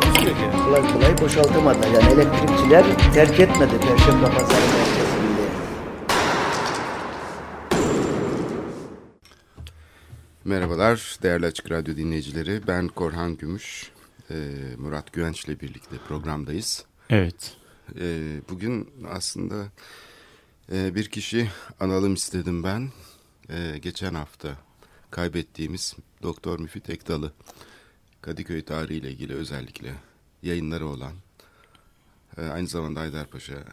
Takusuyor ki. Kolay kolay boşaltamadı. Yani elektrikçiler terk etmedi Perşembe Pazarı merkezinde. Merhabalar değerli Açık Radyo dinleyicileri. Ben Korhan Gümüş, e, Murat Güvenç ile birlikte programdayız. Evet. E, bugün aslında e, bir kişi analım istedim ben. E, geçen hafta kaybettiğimiz Doktor Müfit Ekdal'ı Kadıköy tarihi ile ilgili özellikle yayınları olan e, aynı zamanda Haydarpaşa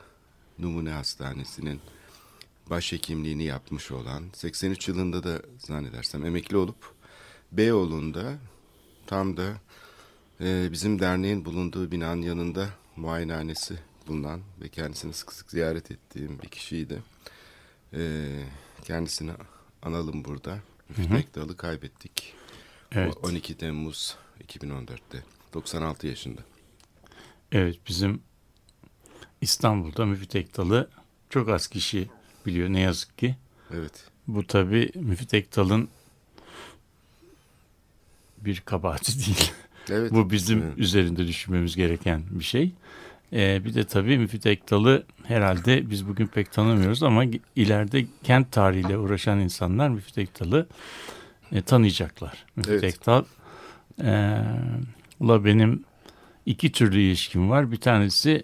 Numune Hastanesi'nin başhekimliğini yapmış olan 83 yılında da zannedersem emekli olup Beyoğlu'nda tam da e, bizim derneğin bulunduğu binanın yanında muayenehanesi bulunan ve kendisini sık sık ziyaret ettiğim bir kişiydi. E, kendisini analım burada. Müftü Ekdal'ı kaybettik. Evet. O 12 Temmuz 2014'te. 96 yaşında. Evet bizim İstanbul'da Müfit Ektal'ı çok az kişi biliyor ne yazık ki. Evet. Bu tabi Müfit Ektal'ın bir kabahati değil. Evet. Bu bizim Evet. üzerinde düşünmemiz gereken bir şey. Ee, bir de tabii Müfit Ektal'ı herhalde biz bugün pek tanımıyoruz ama ileride kent tarihiyle uğraşan insanlar Müfit Ektal'ı e, tanıyacaklar. Müfit Evet. Ektal e, ula benim iki türlü ilişkim var. Bir tanesi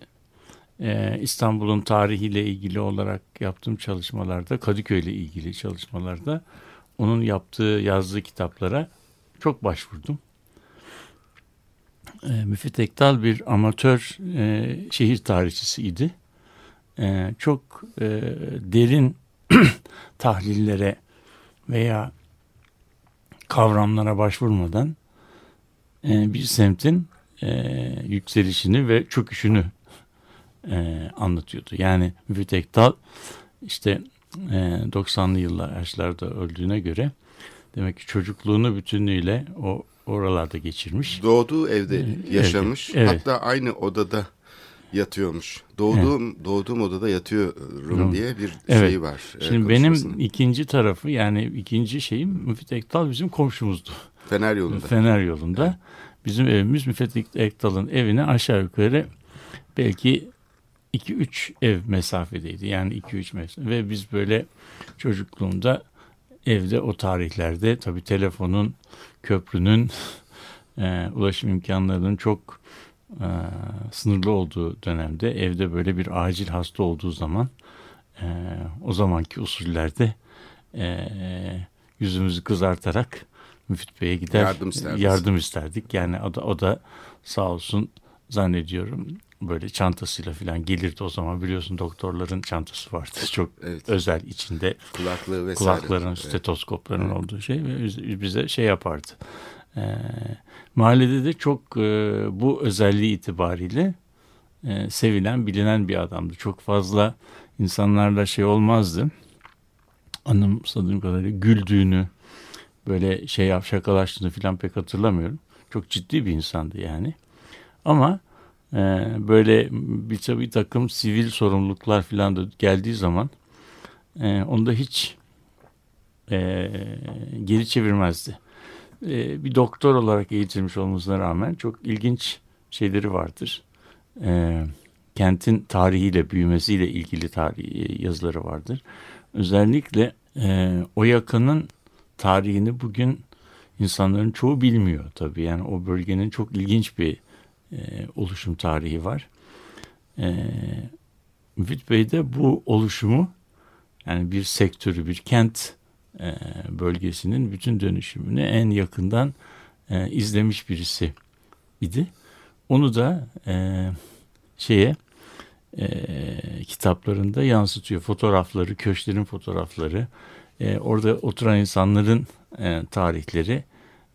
e, İstanbul'un tarihiyle ilgili olarak yaptığım çalışmalarda, Kadıköy ile ilgili çalışmalarda onun yaptığı, yazdığı kitaplara çok başvurdum. E, Müfit Ektal bir amatör e, şehir tarihçisiydi. E, çok e, derin tahlillere veya kavramlara başvurmadan e, bir semtin e, yükselişini ve çöküşünü e, anlatıyordu. Yani Müfit Ektal işte e, 90'lı yıllar yaşlarda öldüğüne göre demek ki çocukluğunu bütünlüğüyle o oralarda geçirmiş. Doğduğu evde Evet, yaşamış. evet. Hatta aynı odada yatıyormuş. Doğduğum doğduğum odada yatıyorum Rum. diye bir Evet. şeyi var. e, Şimdi benim ikinci tarafı yani ikinci şeyim Müfit Ektal bizim komşumuzdu. Fener yolunda. Fener yolunda. Bizim evimiz Müfit Ektal'ın evine aşağı yukarı belki 2-3 ev mesafedeydi. Yani 2-3 mesafe. Ve biz böyle çocukluğumda evde o tarihlerde tabii telefonun, köprünün, e, ulaşım imkanlarının çok e, sınırlı olduğu dönemde evde böyle bir acil hasta olduğu zaman e, o zamanki usullerde e, yüzümüzü kızartarak Müfit Bey'e gider Yardım isterdiniz. yardım isterdik. Yani o da, o da sağ olsun zannediyorum böyle çantasıyla falan gelirdi o zaman biliyorsun doktorların çantası vardı çok Evet. özel içinde Kulaklığı vesaire. kulakların Evet. steteskopların olduğu şey ve biz- bize şey yapardı. Ee, mahallede de çok e, bu özelliği itibariyle e, sevilen bilinen bir adamdı. Çok fazla insanlarla şey olmazdı. Anımsadığım kadarıyla güldüğünü böyle şey şakalaştığını falan pek hatırlamıyorum. Çok ciddi bir insandı yani. Ama e, böyle bir, bir takım sivil sorumluluklar falan da geldiği zaman e, onda hiç e, geri çevirmezdi. E, bir doktor olarak eğitilmiş olmasına rağmen çok ilginç şeyleri vardır. E, kentin tarihiyle büyümesiyle ilgili tarihi yazıları vardır. Özellikle e, o yakının tarihini bugün insanların çoğu bilmiyor tabii. Yani o bölgenin çok ilginç bir e, oluşum tarihi var. E, Müfit Bey de bu oluşumu yani bir sektörü, bir kent e, bölgesinin bütün dönüşümünü en yakından e, izlemiş birisi idi. Onu da e, şeye e, kitaplarında yansıtıyor. Fotoğrafları, köşklerin fotoğrafları, e, orada oturan insanların e, tarihleri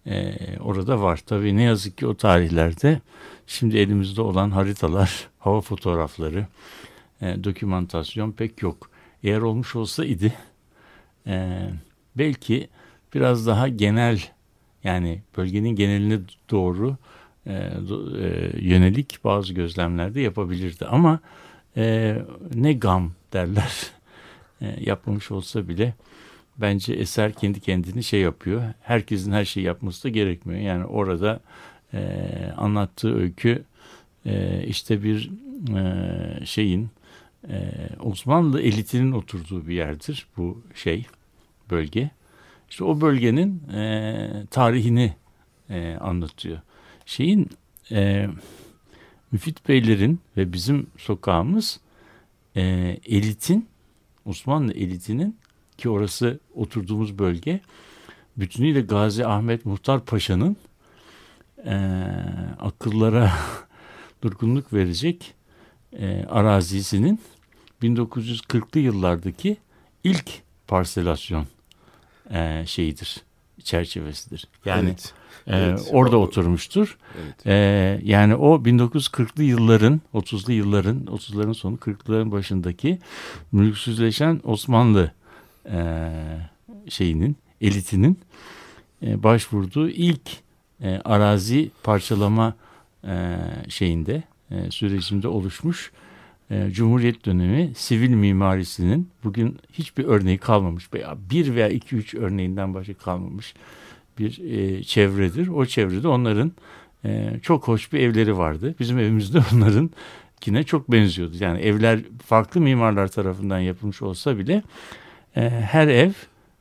e, orada var. Tabii ne yazık ki o tarihlerde şimdi elimizde olan haritalar, hava fotoğrafları, e, dokümantasyon pek yok. Eğer olmuş olsa idi e, belki biraz daha genel yani bölgenin geneline doğru e, e, yönelik bazı gözlemlerde yapabilirdi. Ama e, ne gam derler e, yapmamış olsa bile bence eser kendi kendini şey yapıyor. Herkesin her şeyi yapması da gerekmiyor. Yani orada e, anlattığı öykü e, işte bir e, şeyin e, Osmanlı elitinin oturduğu bir yerdir bu şey bölge. İşte o bölgenin e, tarihini e, anlatıyor. Şeyin e, Müfit Beylerin ve bizim sokağımız e, elitin Osmanlı elitinin ki orası oturduğumuz bölge bütünüyle Gazi Ahmet Muhtar Paşa'nın e, akıllara durgunluk verecek e, arazisinin 1940'lı yıllardaki ilk parselasyon e, şeyidir, çerçevesidir. Yani Evet, e, evet. orada oturmuştur. Evet. E, yani o 1940'lı yılların, 30'lu yılların, 30'ların sonu 40'ların başındaki mülksüzleşen Osmanlı e, şeyinin, elitinin e, başvurduğu ilk e, arazi parçalama e, şeyinde, e, sürecinde oluşmuş e, Cumhuriyet dönemi sivil mimarisinin bugün hiçbir örneği kalmamış veya bir veya iki üç örneğinden başka kalmamış bir e, çevredir. O çevrede onların e, çok hoş bir evleri vardı. Bizim evimizde onlarınkine çok benziyordu. Yani evler farklı mimarlar tarafından yapılmış olsa bile e, her ev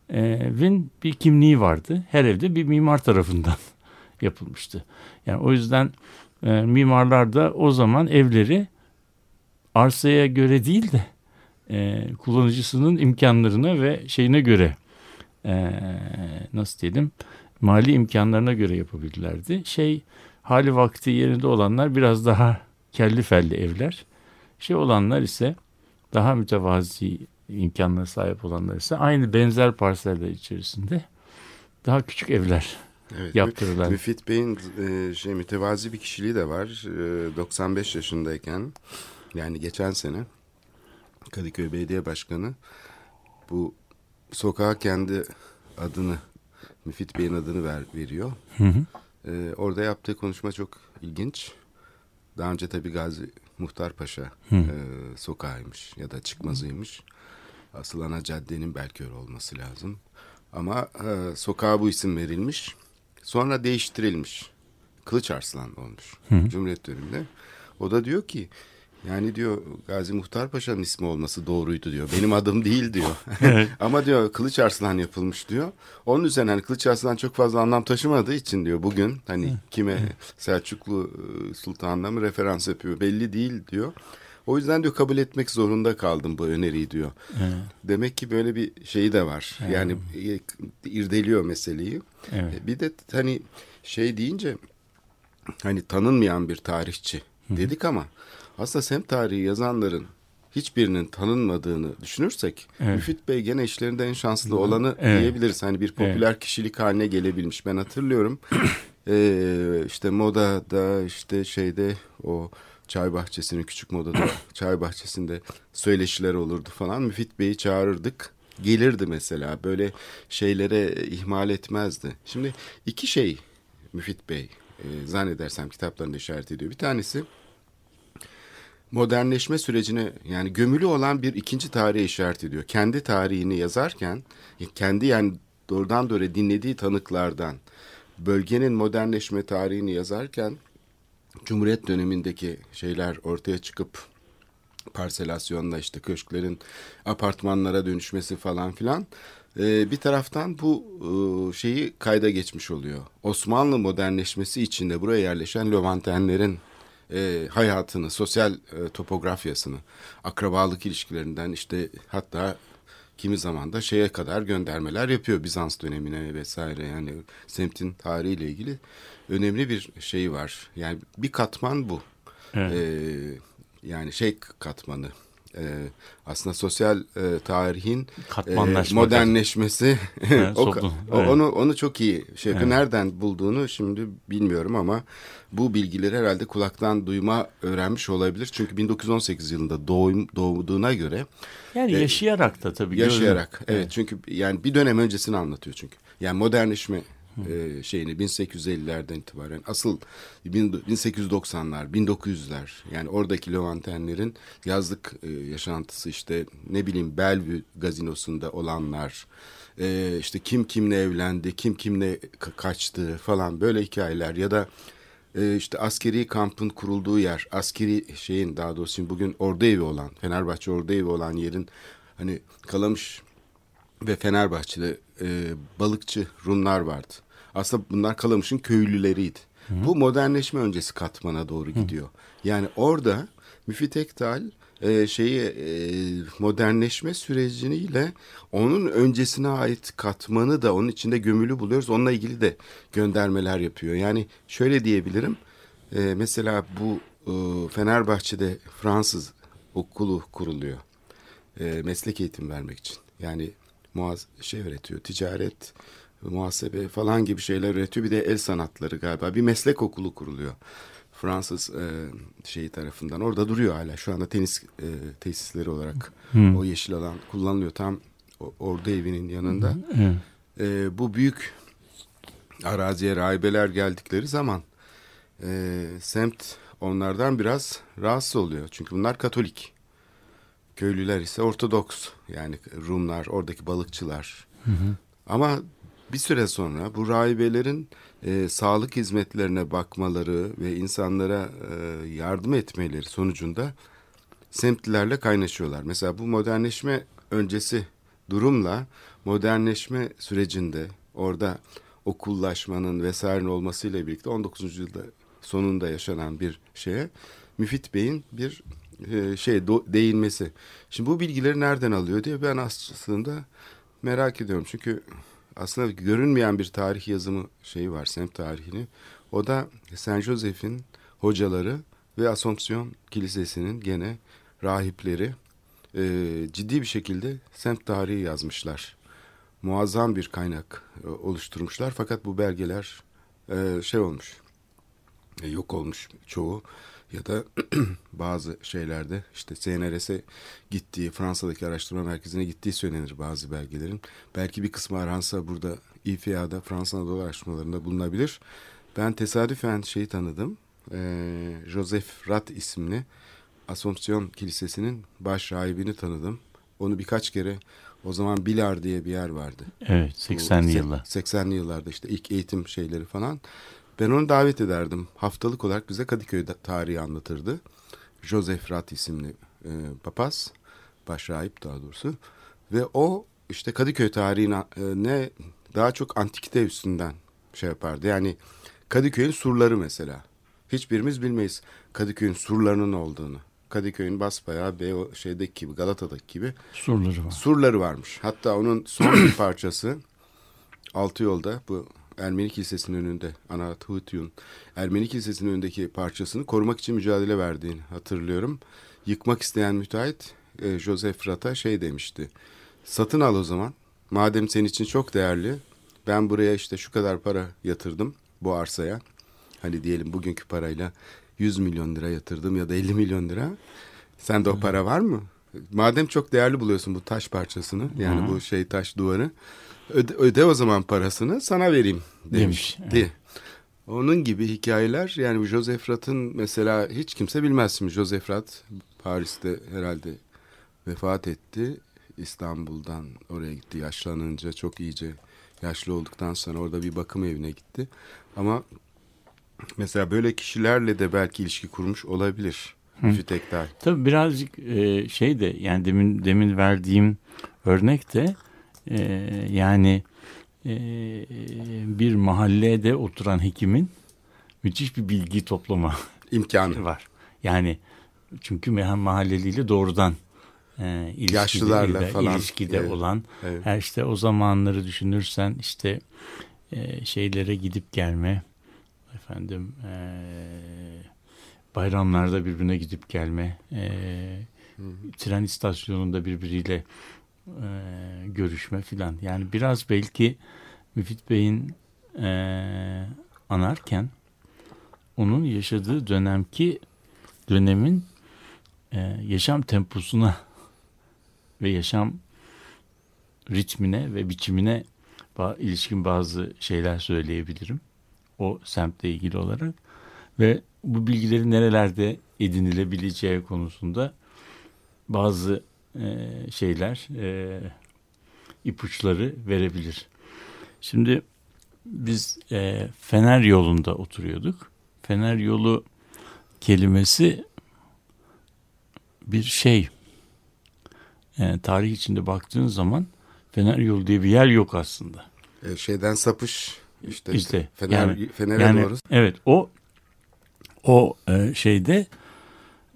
evin bir kimliği vardı. Her evde bir mimar tarafından yapılmıştı. Yani o yüzden e, mimarlar da o zaman evleri arsaya göre değil de e, kullanıcısının imkanlarına ve şeyine göre e, nasıl diyelim mali imkanlarına göre yapabildilerdi. Şey hali vakti yerinde olanlar biraz daha kelli felli evler. Şey olanlar ise daha mütevazi imkanlara sahip olanlar ise aynı benzer parseller içerisinde daha küçük evler Evet, yaptırırlar. Müfit Bey'in e, şey mütevazi bir kişiliği de var. E, 95 yaşındayken yani geçen sene Kadıköy Belediye Başkanı bu sokağa kendi adını Müfit Bey'in adını ver, veriyor. Hı hı. E, orada yaptığı konuşma çok ilginç. Daha önce tabii Gazi Muhtar Paşa Hı. e, sokağıymış ya da çıkmazıymış. Asıl ana caddenin belki öyle olması lazım. Ama e, sokağa bu isim verilmiş. Sonra değiştirilmiş. Kılıç Arslan olmuş. Hı. Cumhuriyet döneminde. O da diyor ki yani diyor Gazi Muhtar Paşa'nın ismi olması doğruydu diyor. Benim adım değil diyor. Ama diyor Kılıç Arslan yapılmış diyor. Onun üzerine hani Kılıç Arslan çok fazla anlam taşımadığı için diyor bugün hani kime Selçuklu e, Sultan'la mı referans yapıyor belli değil diyor. O yüzden diyor kabul etmek zorunda kaldım bu öneriyi diyor. Demek ki böyle bir şeyi de var. Yani e, irdeliyor meseleyi. Evet. Bir de hani şey deyince hani tanınmayan bir tarihçi dedik ama aslında sem tarihi yazanların hiçbirinin tanınmadığını düşünürsek Evet. Müfit Bey gene işlerinde en şanslı olanı Evet. diyebiliriz. Hani bir popüler kişilik haline gelebilmiş. Ben hatırlıyorum ee, işte modada işte şeyde o çay bahçesinin küçük modada çay bahçesinde söyleşiler olurdu falan. Müfit Bey'i çağırırdık. Gelirdi mesela böyle şeylere ihmal etmezdi. Şimdi iki şey Müfit Bey e, zannedersem kitaplarında işaret ediyor. Bir tanesi modernleşme sürecine yani gömülü olan bir ikinci tarihe işaret ediyor. Kendi tarihini yazarken kendi yani doğrudan doğruya dinlediği tanıklardan bölgenin modernleşme tarihini yazarken Cumhuriyet dönemindeki şeyler ortaya çıkıp parselasyonla işte köşklerin apartmanlara dönüşmesi falan filan e, bir taraftan bu e, şeyi kayda geçmiş oluyor. Osmanlı modernleşmesi içinde buraya yerleşen Levantenlerin e, hayatını, sosyal e, topografyasını, akrabalık ilişkilerinden işte hatta kimi zaman da şeye kadar göndermeler yapıyor Bizans dönemine vesaire yani semtin tarihiyle ilgili önemli bir şey var. Yani bir katman bu. Evet. Ee, yani şey katmanı e, aslında sosyal e, tarihin e, modernleşmesi Evet, o, o- evet. onu onu çok iyi şey Evet. nereden bulduğunu şimdi bilmiyorum ama bu bilgileri herhalde kulaktan duyma öğrenmiş olabilir. Çünkü 1918 yılında doğum, doğduğuna göre Yani E, yaşayarak da tabii. yaşayarak gördüm. evet çünkü yani bir dönem öncesini anlatıyor çünkü. Yani modernleşme e, şeyini 1850'lerden itibaren. Asıl bin- 1890'lar 1900'ler yani oradaki Levantenlerin yazlık e, yaşantısı işte ne bileyim Bellevue gazinosunda olanlar e, işte kim kimle evlendi kim kimle ka- kaçtı falan böyle hikayeler. Ya da e, işte askeri kampın kurulduğu yer, askeri şeyin daha doğrusu bugün orada evi olan, Fenerbahçe orada evi olan yerin hani Kalamış ve Fenerbahçe'de e, balıkçı Rumlar vardı. Aslında bunlar Kalamış'ın köylüleriydi. Bu modernleşme öncesi katmana doğru gidiyor. Yani orada Müfit Ektal e, şeyi e, modernleşme süreciniyle onun öncesine ait katmanı da onun içinde gömülü buluyoruz. Onunla ilgili de göndermeler yapıyor. Yani şöyle diyebilirim. E, mesela bu e, Fenerbahçe'de Fransız okulu kuruluyor. E, meslek eğitim vermek için. Yani muaz şey öğretiyor. Ticaret, muhasebe falan gibi şeyler öğretiyor. Bir de el sanatları galiba. Bir meslek okulu kuruluyor. Fransız e, şeyi tarafından. Orada duruyor hala. Şu anda tenis e, tesisleri olarak o yeşil alan kullanılıyor. Tam o, orada evinin yanında. Evet. E, bu büyük araziye rahibeler geldikleri zaman e, semt onlardan biraz rahatsız oluyor. Çünkü bunlar Katolik. Köylüler ise Ortodoks. Yani Rumlar, oradaki balıkçılar. Ama bir süre sonra bu rahibelerin e, sağlık hizmetlerine bakmaları ve insanlara e, yardım etmeleri sonucunda semtlilerle kaynaşıyorlar. Mesela bu modernleşme öncesi durumla modernleşme sürecinde orada okullaşmanın vesairenin olmasıyla birlikte 19. yüzyılda sonunda yaşanan bir şeye Müfit Bey'in bir e, şey değinmesi. Şimdi bu bilgileri nereden alıyor diye ben aslında merak ediyorum. Çünkü aslında görünmeyen bir tarih yazımı şeyi var semt tarihini. O da Saint Joseph'in hocaları ve Asompsiyon Kilisesi'nin gene rahipleri e, ciddi bir şekilde semt tarihi yazmışlar. Muazzam bir kaynak e, oluşturmuşlar fakat bu belgeler e, şey olmuş e, yok olmuş çoğu ya da bazı şeylerde işte CNRS'e gittiği Fransa'daki araştırma merkezine gittiği söylenir bazı belgelerin. Belki bir kısmı aransa burada İFA'da Fransa Anadolu araştırmalarında bulunabilir. Ben tesadüfen şeyi tanıdım. Ee, Joseph Rat isimli Asompsiyon Kilisesi'nin baş rahibini tanıdım. Onu birkaç kere o zaman Bilar diye bir yer vardı. Evet, 80'li Bu se- yıllar. 80'li yıllarda işte ilk eğitim şeyleri falan. Ben onu davet ederdim. Haftalık olarak bize Kadıköy tarihi anlatırdı. Joseph Rat isimli e, papaz, başrahip daha doğrusu. Ve o işte Kadıköy tarihine e, ne daha çok antikite üstünden şey yapardı. Yani Kadıköy'ün surları mesela. Hiçbirimiz bilmeyiz Kadıköy'ün surlarının olduğunu. Kadıköy'ün basbayağı be o şeydeki gibi Galata'daki gibi Surları var. surları varmış. Hatta onun son bir parçası Altı Yolda bu Ermeni Kilisesi'nin önünde Anahtutyun Ermeni Kilisesi'nin önündeki parçasını korumak için mücadele verdiğini hatırlıyorum. Yıkmak isteyen müteahhit e, Joseph Rat'a şey demişti. Satın al o zaman. Madem senin için çok değerli. Ben buraya işte şu kadar para yatırdım bu arsaya. Hani diyelim bugünkü parayla 100 milyon lira yatırdım ya da 50 milyon lira. Sende o para var mı? Madem çok değerli buluyorsun bu taş parçasını yani bu şey taş duvarı öde, öde o zaman parasını sana vereyim demiş. Demiş, Di. Onun gibi hikayeler yani Joseph Rat'ın mesela hiç kimse bilmez şimdi Joseph Rat Paris'te herhalde vefat etti. İstanbul'dan oraya gitti yaşlanınca çok iyice yaşlı olduktan sonra orada bir bakım evine gitti. Ama mesela böyle kişilerle de belki ilişki kurmuş olabilir. Müfit Ektal. Tabii birazcık e, şey de yani demin demin verdiğim örnek de e, yani e, bir mahallede oturan hekimin müthiş bir bilgi toplama imkanı. var. Yani çünkü mehan mahalleliyle doğrudan e, ilişkide, Yaşlılarla falan. ilişkide Evet, olan evet. her işte o zamanları düşünürsen işte e, şeylere gidip gelme efendim e, bayramlarda birbirine gidip gelme e, tren istasyonunda birbiriyle e, görüşme filan. Yani biraz belki Müfit Bey'in e, anarken onun yaşadığı dönemki dönemin e, yaşam temposuna ve yaşam ritmine ve biçimine ilişkin bazı şeyler söyleyebilirim. O semtle ilgili olarak ve bu bilgilerin nerelerde edinilebileceği konusunda bazı e, şeyler e, ipuçları verebilir. Şimdi biz e, Fener yolunda oturuyorduk. Fener yolu kelimesi bir şey. E, tarih içinde baktığın zaman Fener yolu diye bir yer yok aslında. E, şeyden sapış işte, İşte, Fener, yani- Fener'e Yani doğru. evet o o e, şeyde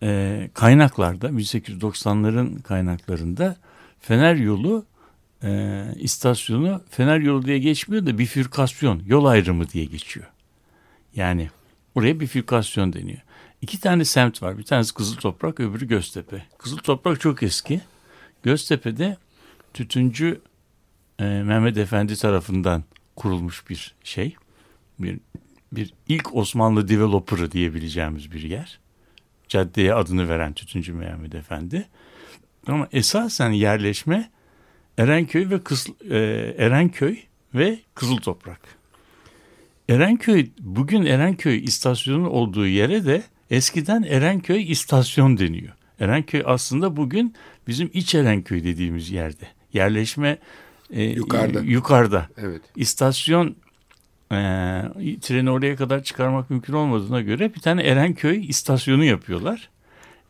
e, kaynaklarda 1890'ların kaynaklarında Fener yolu e, istasyonu Fener yolu diye geçmiyor da bifürkasyon yol ayrımı diye geçiyor. Yani oraya bifürkasyon deniyor. İki tane semt var. Bir tanesi Kızıl Toprak, öbürü Göztepe. Kızıl Toprak çok eski. Göztepe'de tütüncü e, Mehmet Efendi tarafından kurulmuş bir şey. Bir bir ilk Osmanlı developer'ı diyebileceğimiz bir yer. Caddeye adını veren Tütüncü Mehmet Efendi. Ama esasen yerleşme Erenköy ve Kız, e, Erenköy ve Kızıl Toprak. Erenköy bugün Erenköy istasyonun olduğu yere de eskiden Erenköy istasyon deniyor. Erenköy aslında bugün bizim iç Erenköy dediğimiz yerde. Yerleşme e, Yukarıda. yukarıda. Evet. İstasyon e, treni oraya kadar çıkarmak mümkün olmadığına göre bir tane Erenköy istasyonu yapıyorlar.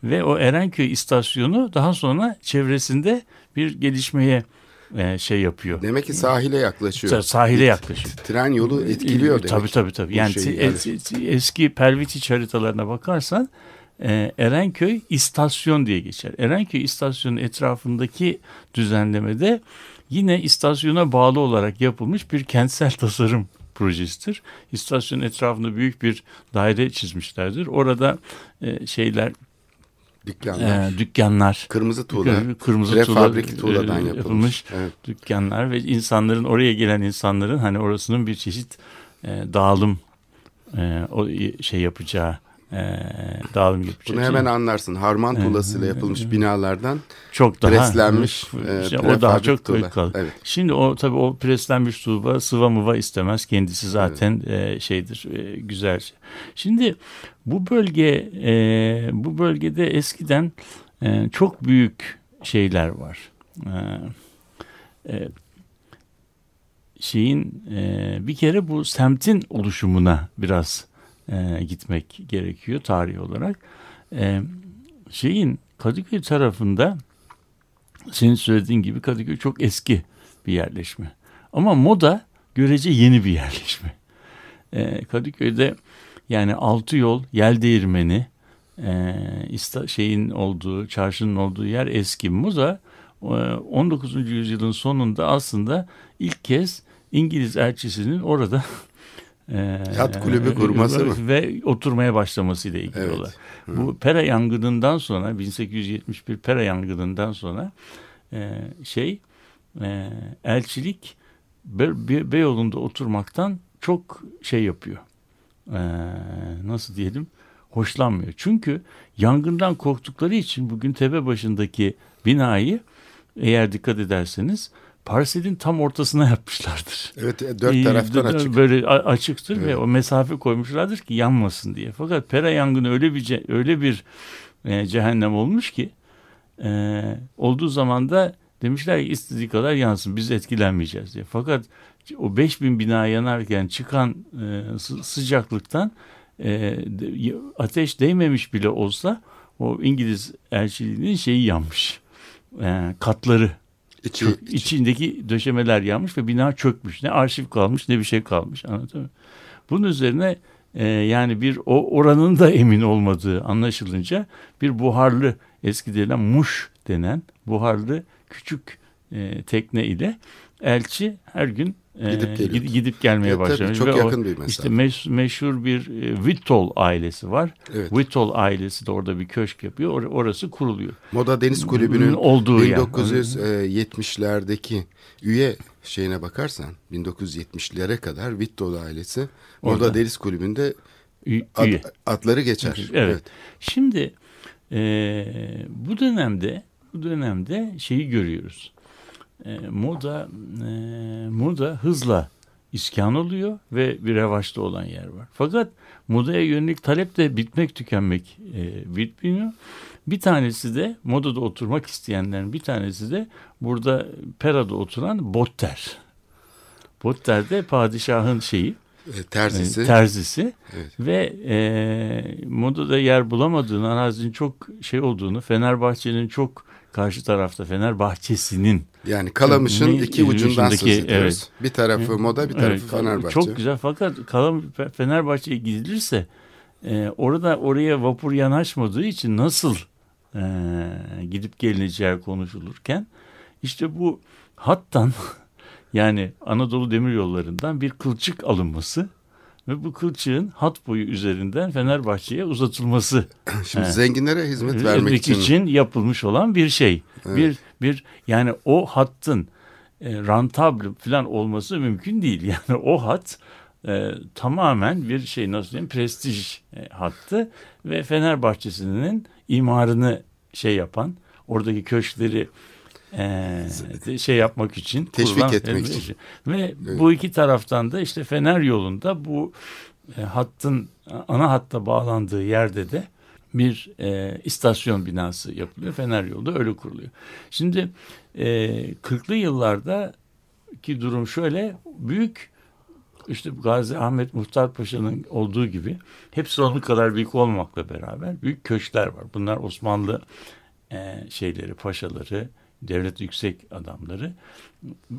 Ve o Erenköy istasyonu daha sonra çevresinde bir gelişmeye e, şey yapıyor. Demek ki sahile yaklaşıyor. Sa- Sahile yaklaşıyor. Tren yolu etkiliyor demek. Tabii tabii tabii. Yani es- eski Pelvitiç haritalarına bakarsan e, Erenköy istasyon diye geçer. Erenköy istasyonun etrafındaki düzenlemede yine istasyona bağlı olarak yapılmış bir kentsel tasarım projesidir. İstasyonun etrafında büyük bir daire çizmişlerdir. Orada e, şeyler, Dükkanlar. e, dükkanlar, Kırmızı tuğla. kırmızı tuğla Prefabrik tuğladan e, yapılmış. yapılmış Evet. dükkanlar ve insanların oraya gelen insanların hani orasının bir çeşit e, dağılım e, o şey yapacağı e, dağılım yapacağı. Bunu hemen anlarsın. Harman tuğlasıyla yapılmış binalardan çok daha preslenmiş e, o daha çok tuğla. kalır. Evet. Şimdi o tabii o preslenmiş tuğba sıva mıva istemez. Kendisi zaten e, şeydir e, güzel. şey. Şimdi bu bölge e, bu bölgede eskiden e, çok büyük şeyler var. E, e, şeyin e, bir kere bu semtin oluşumuna biraz e, gitmek gerekiyor tarih olarak. E, şeyin Kadıköy tarafında senin söylediğin gibi Kadıköy çok eski bir yerleşme. Ama moda görece yeni bir yerleşme. E, Kadıköy'de yani altı yol, yel değirmeni, e, ista- şeyin olduğu, çarşının olduğu yer eski. Moda e, 19. yüzyılın sonunda aslında ilk kez İngiliz elçisinin orada e, Yat kulübü kurması mı? Ve oturmaya başlamasıyla ilgili Evet. olarak. Bu Pera yangınından sonra 1871 Pera yangınından sonra e, şey e, elçilik Be- Be- Beyoğlu'nda oturmaktan çok şey yapıyor. E, nasıl diyelim? Hoşlanmıyor. Çünkü yangından korktukları için bugün tepe başındaki binayı eğer dikkat ederseniz parselin tam ortasına yapmışlardır. Evet e, dört Ee, taraftan d- açık. Böyle açıktır ve Evet. o mesafe koymuşlardır ki yanmasın diye. Fakat Pera yangını öyle bir öyle bir e, cehennem olmuş ki e, olduğu zaman da demişler ki istediği kadar yansın biz etkilenmeyeceğiz diye. Fakat o 5000 bina yanarken çıkan e, sı- sıcaklıktan e, ateş değmemiş bile olsa o İngiliz elçiliğinin şeyi yanmış. E, katları İçi, içindeki döşemeler yanmış ve bina çökmüş. Ne arşiv kalmış ne bir şey kalmış. Anladın mı? Bunun üzerine e, yani bir o oranın da emin olmadığı anlaşılınca bir buharlı eski denilen muş denen buharlı küçük e, tekne ile elçi her gün Gidip geliyordu. gid- gidip gelmeye E, tabii, başlamış. çok Ve o yakın bir mesafe. İşte meş- meşhur bir e, Whittle ailesi var. Evet. Whittle ailesi de orada bir köşk yapıyor. Or- orası kuruluyor. Moda Deniz Kulübü'nün Olduğu yer. 1970'lerdeki üye şeyine bakarsan 1970'lere kadar Vitto'lu ailesi Moda Orada. Deniz Kulübü'nde ad- adları geçer. Evet. Şimdi e, bu dönemde bu dönemde şeyi görüyoruz. E, moda e, moda hızla iskan oluyor ve bir revaçta olan yer var. Fakat modaya yönelik talep de bitmek tükenmek e, bitmiyor. Bir tanesi de modada oturmak isteyenlerin bir tanesi de burada Pera'da oturan Botter. Botter de padişahın şeyi, E, terzisi. e, terzisi Evet. ve e, modada yer bulamadığını, arazinin çok şey olduğunu, Fenerbahçe'nin çok karşı tarafta Fenerbahçe'sinin Yani Kalamış'ın Ne- iki ucundan söz ediyoruz. Bir tarafı Moda, bir tarafı Evet, Fenerbahçe. Çok güzel fakat Kalam Fenerbahçe'ye gidilirse e, orada oraya vapur yanaşmadığı için nasıl e, gidip gelineceği konuşulurken işte bu hattan yani Anadolu Demiryolları'ndan bir kılçık alınması ve bu kılçığın hat boyu üzerinden Fenerbahçe'ye uzatılması Şimdi Evet. zenginlere hizmet vermek vermek için, için yapılmış olan bir şey. Evet. Bir bir yani o hattın e, rentable falan olması mümkün değil. Yani o hat e, tamamen bir şey nasıl diyeyim prestij e, hattı ve Fenerbahçe'sinin imarını şey yapan oradaki köşkleri e, şey yapmak için Teşvik kurulan- etmek için. ve Evet. bu iki taraftan da işte Fener yolunda bu e, hattın ana hatta bağlandığı yerde de bir e, istasyon binası yapılıyor. Fener yolda öyle kuruluyor. Şimdi e, 40'lı yıllarda ki durum şöyle büyük işte Gazi Ahmet Muhtar Paşa'nın olduğu gibi hepsi onun kadar büyük olmamakla beraber büyük köşkler var. Bunlar Osmanlı e, şeyleri, paşaları, devlet yüksek adamları.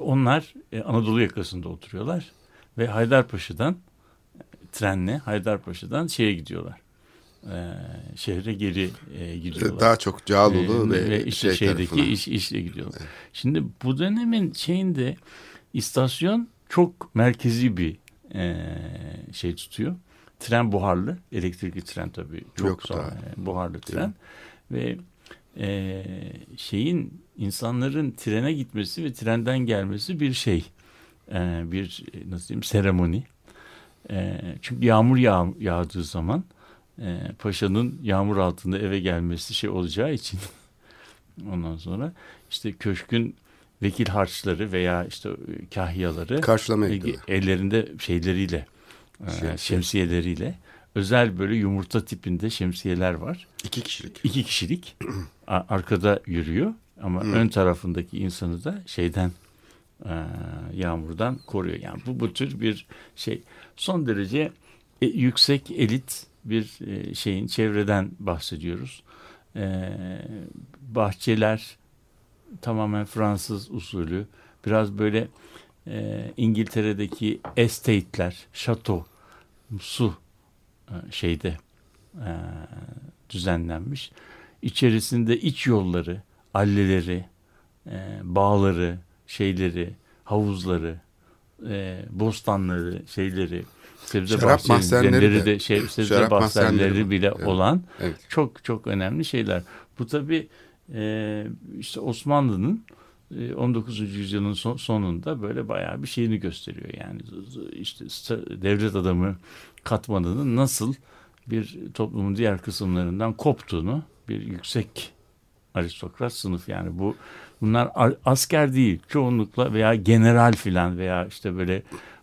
Onlar e, Anadolu yakasında oturuyorlar ve Haydarpaşa'dan e, trenle Haydarpaşa'dan şeye gidiyorlar. E, şehre geri e, gidiyorlar. daha çok Cağaloğlu Ee, ve, işte şey şeydeki tarafına. iş işle gidiyorlar. Şimdi bu dönemin şeyinde istasyon çok merkezi bir e, şey tutuyor. Tren buharlı, elektrikli tren tabii çok Yok sonra daha. e, buharlı tren ve e, şeyin insanların trene gitmesi ve trenden gelmesi bir şey, E, bir nasıl diyeyim seremoni. E, çünkü yağmur yağ, yağdığı zaman e, paşanın yağmur altında eve gelmesi şey olacağı için ondan sonra işte köşkün vekil harçları veya işte e, kahyaları Karşılamaya e, ellerinde şeyleriyle e, Şemsiye. şemsiyeleriyle özel böyle yumurta tipinde şemsiyeler var. İki kişilik. İki kişilik arkada yürüyor ama ön tarafındaki insanı da şeyden e, yağmurdan koruyor. Yani bu bu tür bir şey son derece e, yüksek elit bir e, şeyin çevreden bahsediyoruz. E, bahçeler tamamen Fransız usulü biraz böyle e, İngiltere'deki estate'ler, şato, su e, şeyde e, düzenlenmiş. İçerisinde iç yolları, alleleri, e, bağları, şeyleri, havuzları, e, bostanları, şeyleri, sebze Şarap bahçeleri de- şey, sebze şarap bahçeleri bile Evet. olan Evet. çok çok önemli şeyler. Bu tabi e, işte Osmanlı'nın e, 19. yüzyılın son- sonunda böyle bayağı bir şeyini gösteriyor. Yani işte devlet adamı katmanının nasıl bir toplumun diğer kısımlarından koptuğunu bir yüksek aristokrat sınıf yani bu bunlar asker değil çoğunlukla veya general filan veya işte böyle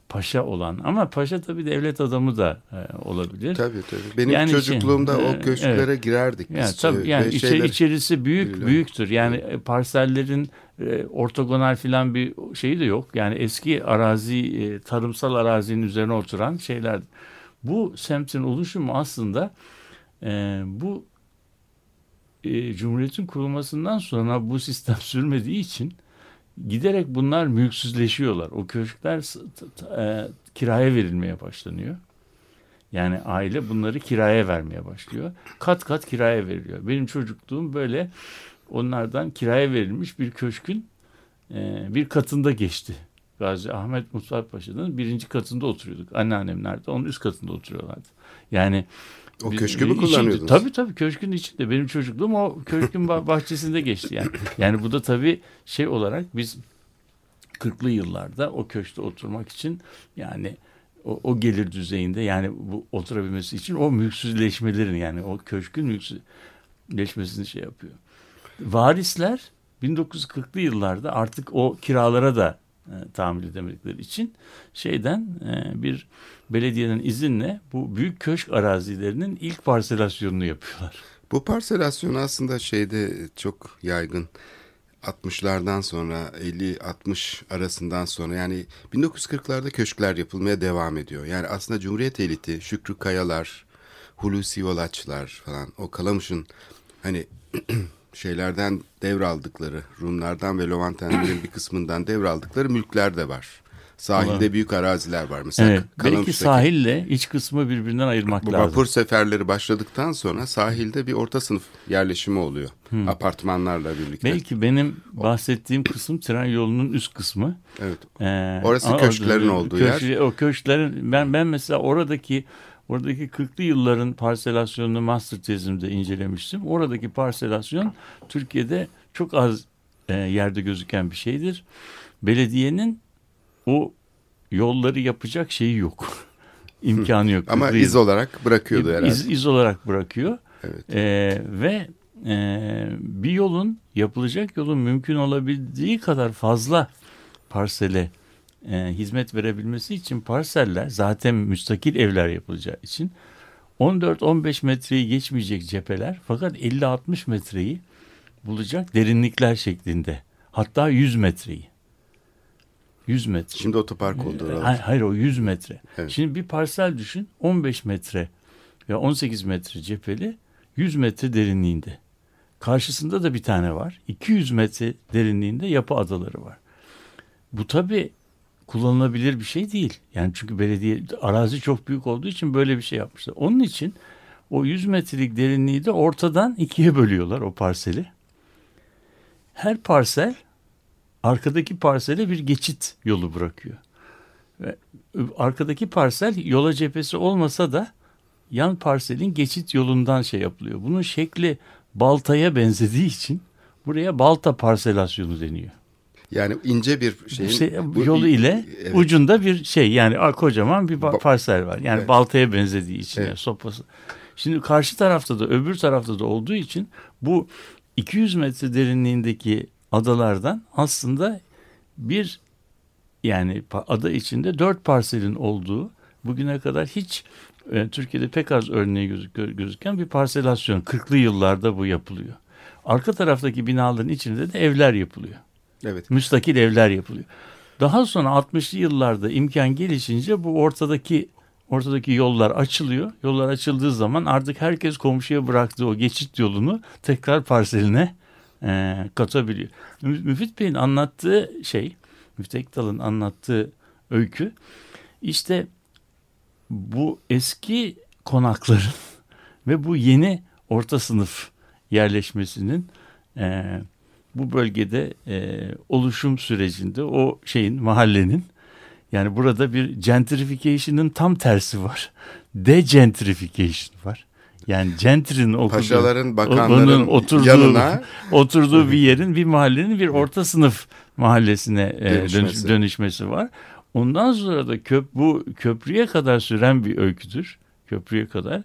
paşa olan ama paşa tabii devlet adamı da e, olabilir. Tabii tabii. Benim Yani şey, çocukluğumda e, o köşklere evet. girerdik biz. Yani tabii yani içe- şeyler- içerisi büyük Öyle. büyüktür. Yani e, parsellerin e, ortogonal filan bir şeyi de yok. Yani eski arazi e, tarımsal arazinin üzerine oturan şeyler. Bu semtin oluşumu aslında e, bu e, Cumhuriyet'in kurulmasından sonra bu sistem sürmediği için giderek bunlar mülksüzleşiyorlar. O köşkler e, kiraya verilmeye başlanıyor. Yani aile bunları kiraya vermeye başlıyor. Kat kat kiraya veriliyor. Benim çocukluğum böyle onlardan kiraya verilmiş bir köşkün e, bir katında geçti. Gazi Ahmet Mustafa Paşa'nın birinci katında oturuyorduk. Anneannem nerede? Onun üst katında oturuyorlardı. Yani O köşkü mü kullanıyordunuz? Tabii tabii köşkün içinde. Benim çocukluğum o köşkün bah- bahçesinde geçti yani. Yani bu da tabii şey olarak biz 40'lı yıllarda o köşkte oturmak için yani o, o gelir düzeyinde yani bu oturabilmesi için o mülksüzleşmelerin yani o köşkün mülksüzleşmesini şey yapıyor. Varisler 1940'lı yıllarda artık o kiralara da tahammül edemedikleri için şeyden e, bir belediyenin izinle bu büyük köşk arazilerinin ilk parselasyonunu yapıyorlar. Bu parselasyon aslında şeyde çok yaygın. 60'lardan sonra 50-60 arasından sonra yani 1940'larda köşkler yapılmaya devam ediyor. Yani aslında Cumhuriyet eliti Şükrü Kayalar, Hulusi Olaçlar falan o Kalamış'ın hani şeylerden devraldıkları Rumlardan ve Lovantenlerin bir kısmından devraldıkları mülkler de var. Sahilde Olabilir. büyük araziler var. Mesela Evet, belki sahille iç kısmı birbirinden ayırmak bu lazım. vapur seferleri başladıktan sonra sahilde bir orta sınıf yerleşimi oluyor. Apartmanlarla birlikte. Belki benim bahsettiğim kısım tren yolunun üst kısmı. Evet. Ee, Orası köşklerin orada- olduğu köşk- yer. O köşklerin ben ben mesela oradaki oradaki 40'lı yılların parselasyonunu master tezimde incelemiştim. Oradaki parselasyon Türkiye'de çok az e, yerde gözüken bir şeydir. Belediyenin o yolları yapacak şeyi yok. İmkanı yok. Ama 40'lı iz yıl- olarak bırakıyordu herhalde. iz, iz olarak bırakıyor. Evet. Ee, ve e, bir yolun yapılacak yolun mümkün olabildiği kadar fazla parsele e, hizmet verebilmesi için parseller zaten müstakil evler yapılacağı için 14-15 metreyi geçmeyecek cepheler fakat 50-60 metreyi bulacak derinlikler şeklinde. Hatta 100 metreyi. 100 metre. Şimdi otopark oldu. oralar. Hayır, hayır o 100 metre. Evet. Şimdi bir parsel düşün 15 metre ve 18 metre cepheli 100 metre derinliğinde. Karşısında da bir tane var. 200 metre derinliğinde yapı adaları var. Bu tabi kullanılabilir bir şey değil. Yani çünkü belediye arazi çok büyük olduğu için böyle bir şey yapmışlar. Onun için o 100 metrelik derinliği de ortadan ikiye bölüyorlar o parseli. Her parsel arkadaki parsele bir geçit yolu bırakıyor. Ve arkadaki parsel yola cephesi olmasa da yan parselin geçit yolundan şey yapılıyor. Bunun şekli baltaya benzediği için buraya balta parselasyonu deniyor. Yani ince bir şeyin İşte bu- yolu ile Evet. ucunda bir şey yani kocaman bir ba- parsel var. Yani Evet. baltaya benzediği için Evet. yani sopası. Şimdi karşı tarafta da öbür tarafta da olduğu için bu 200 metre derinliğindeki adalardan aslında bir yani ada içinde dört parselin olduğu bugüne kadar hiç e, Türkiye'de pek az örneği gözük, gözüken bir parselasyon. 40'lı yıllarda bu yapılıyor. Arka taraftaki binaların içinde de evler yapılıyor Evet. müstakil evler yapılıyor. Daha sonra 60'lı yıllarda imkan gelişince bu ortadaki ortadaki yollar açılıyor. Yollar açıldığı zaman artık herkes komşuya bıraktığı o geçit yolunu tekrar parseline e, katabiliyor. Mü- Müfit Bey'in anlattığı şey, Müftü Ektal'ın anlattığı öykü işte bu eski konakların ve bu yeni orta sınıf yerleşmesinin e, bu bölgede e, oluşum sürecinde o şeyin mahallenin yani burada bir gentrification'ın tam tersi var. Degentrification var. Yani gentry'nin okuduğu, Paşaların, bakanların oturduğu, yanına oturduğu bir yerin bir mahallenin bir orta sınıf mahallesine e, dönüş- Dönüşmesi. dönüşmesi var. Ondan sonra da köp bu köprüye kadar süren bir öyküdür. Köprüye kadar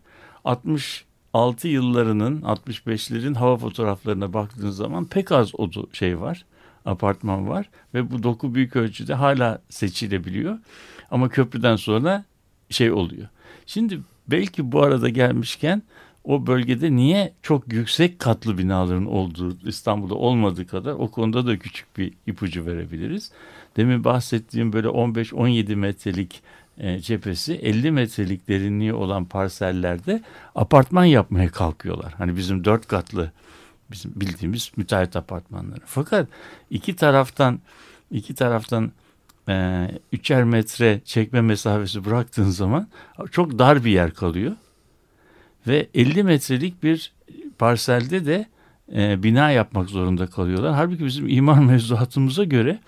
66 yıllarının 65'lerin hava fotoğraflarına baktığınız zaman pek az odu şey var. Apartman var ve bu doku büyük ölçüde hala seçilebiliyor. Ama köprüden sonra şey oluyor. Şimdi belki bu arada gelmişken o bölgede niye çok yüksek katlı binaların olduğu İstanbul'da olmadığı kadar o konuda da küçük bir ipucu verebiliriz. Demin bahsettiğim böyle 15-17 metrelik e, cephesi 50 metrelik derinliği olan parsellerde apartman yapmaya kalkıyorlar. Hani bizim dört katlı bizim bildiğimiz müteahhit apartmanları. Fakat iki taraftan iki taraftan e, üçer metre çekme mesafesi bıraktığın zaman çok dar bir yer kalıyor. Ve 50 metrelik bir parselde de e, bina yapmak zorunda kalıyorlar. Halbuki bizim imar mevzuatımıza göre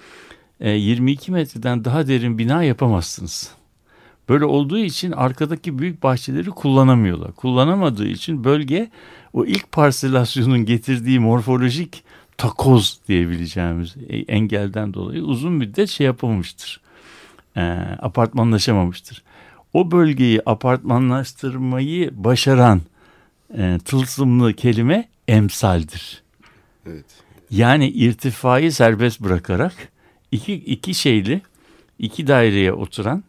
e, 22 metreden daha derin bina yapamazsınız. Böyle olduğu için arkadaki büyük bahçeleri kullanamıyorlar. Kullanamadığı için bölge o ilk parselasyonun getirdiği morfolojik takoz diyebileceğimiz e, engelden dolayı uzun müddet şey yapamamıştır. E, apartmanlaşamamıştır. O bölgeyi apartmanlaştırmayı başaran e, tılsımlı kelime emsaldir. Evet. Yani irtifayı serbest bırakarak iki, iki şeyli iki daireye oturan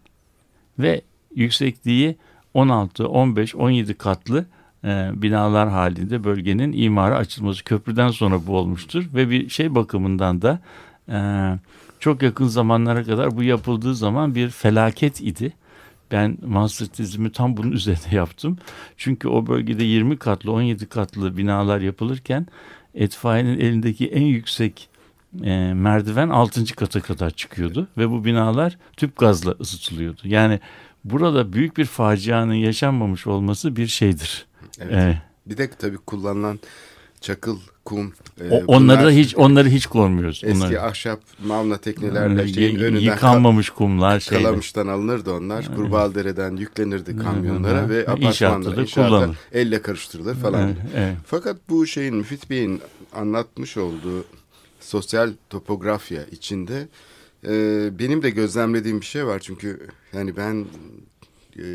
ve yüksekliği 16, 15, 17 katlı e, binalar halinde bölgenin imara açılması köprüden sonra bu olmuştur ve bir şey bakımından da e, çok yakın zamanlara kadar bu yapıldığı zaman bir felaket idi. Ben master tezimi tam bunun üzerine yaptım. Çünkü o bölgede 20 katlı 17 katlı binalar yapılırken etfaiyenin elindeki en yüksek e, merdiven 6. kata kadar çıkıyordu ve bu binalar tüp gazla ısıtılıyordu. Yani burada büyük bir facianın yaşanmamış olması bir şeydir. Evet. E, Bir de tabii kullanılan çakıl, kum. e, o- onları da hiç onları hiç koymuyoruz. Eski Onları. ahşap mavna teknelerle Y- şeyin önünden yıkanmamış kumlar şeyler. Kalamış'tan alınırdı onlar. Kurbağalıdere'den yüklenirdi kamyonlara ve apartmanlara inşaatta elle karıştırılır falan. Evet, evet. Fakat bu şeyin Müfit Bey'in anlatmış olduğu sosyal topografya içinde e, benim de gözlemlediğim bir şey var. Çünkü yani ben e,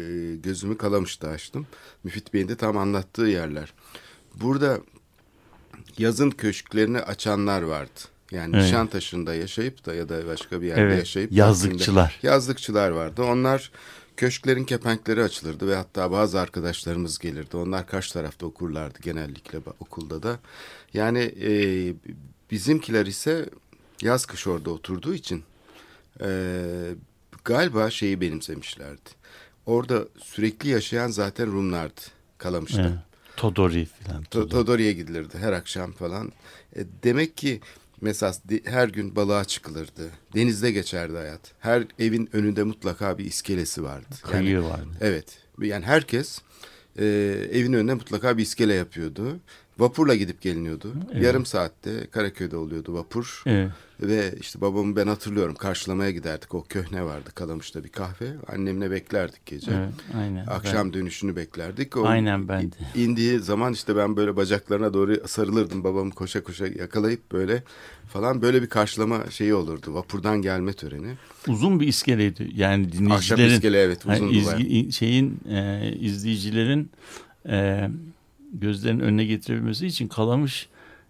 gözümü Kalamış'ta açtım. Müfit Bey'in de tam anlattığı yerler. Burada yazın köşklerini açanlar vardı. Yani Evet. Nişantaşı'nda yaşayıp da ya da başka bir yerde Evet, yaşayıp yazlıkçılar. Yazlıkçılar vardı. Onlar köşklerin kepenkleri açılırdı ve hatta bazı arkadaşlarımız gelirdi. Onlar karşı tarafta okurlardı genellikle okulda da. Yani e, bizimkiler ise yaz kış orada oturduğu için e, galiba şeyi benimsemişlerdi. Orada sürekli yaşayan zaten Rumlardı Kalamış'ta. Evet. Todori falan. To- Todori. Todori'ye gidilirdi her akşam falan. E, demek ki mesela her gün balığa çıkılırdı. Denizde geçerdi hayat. Her evin önünde mutlaka bir iskelesi vardı. Kıyı vardı. Evet. Yani herkes e, evin önüne mutlaka bir iskele yapıyordu. Vapurla gidip geliniyordu. Yarım saatte Karaköy'de oluyordu vapur. Evet. Ve işte babamı ben hatırlıyorum karşılamaya giderdik. O köhne vardı Kalamış'ta bir kahve. Annemle beklerdik gece. Evet, aynen. Akşam dönüşünü beklerdik. O Aynen ben de. indiği zaman işte ben böyle bacaklarına doğru sarılırdım. Babamı koşa koşa yakalayıp böyle falan böyle bir karşılama şeyi olurdu. Vapurdan gelme töreni. uzun bir iskeleydi. Yani dinleyicilerin iskele evet yani uzun izgi- şeyin e, izleyicilerin e, gözlerinin önüne getirebilmesi için Kalamış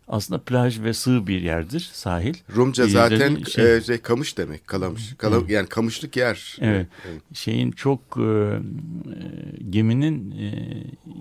aslında plaj ve sığ bir yerdir sahil. Rumca İzleyicilerin zaten şey- e, şey, kamış demek kalamış. Kala, Yani kamışlık yer. Evet. Şeyin çok e, e, geminin e,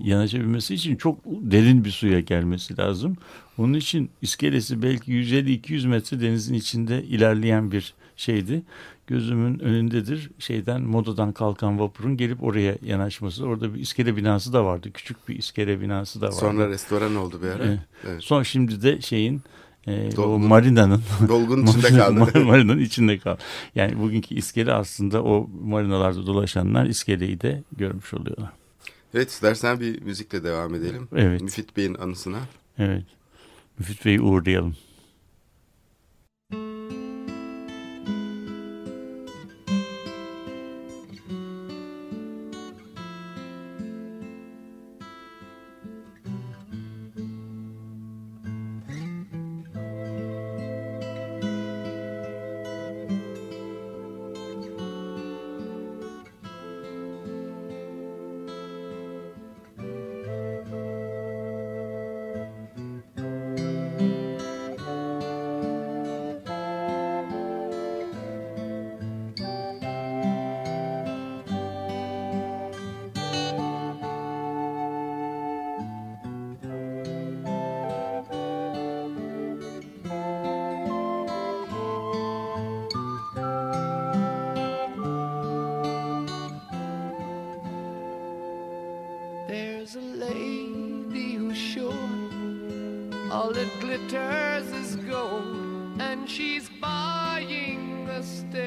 yanaşabilmesi için çok derin bir suya gelmesi lazım. Onun için iskelesi belki 150-200 metre denizin içinde ilerleyen bir şeydi. Gözümün önündedir şeyden modadan kalkan vapurun gelip oraya yanaşması. Orada bir iskele binası da vardı. Küçük bir iskele binası da vardı. Sonra restoran oldu bir ara. Evet. Evet. Son şimdi de şeyin e, o Dolgun. marinanın Dolgun içinde kaldı. marinanın içinde kaldı. Yani bugünkü iskele aslında o marinalarda dolaşanlar iskeleyi de görmüş oluyorlar. evet istersen bir müzikle devam edelim. Evet. Müfit Bey'in anısına. Evet. Müfit Bey'i uğurlayalım. buying the state.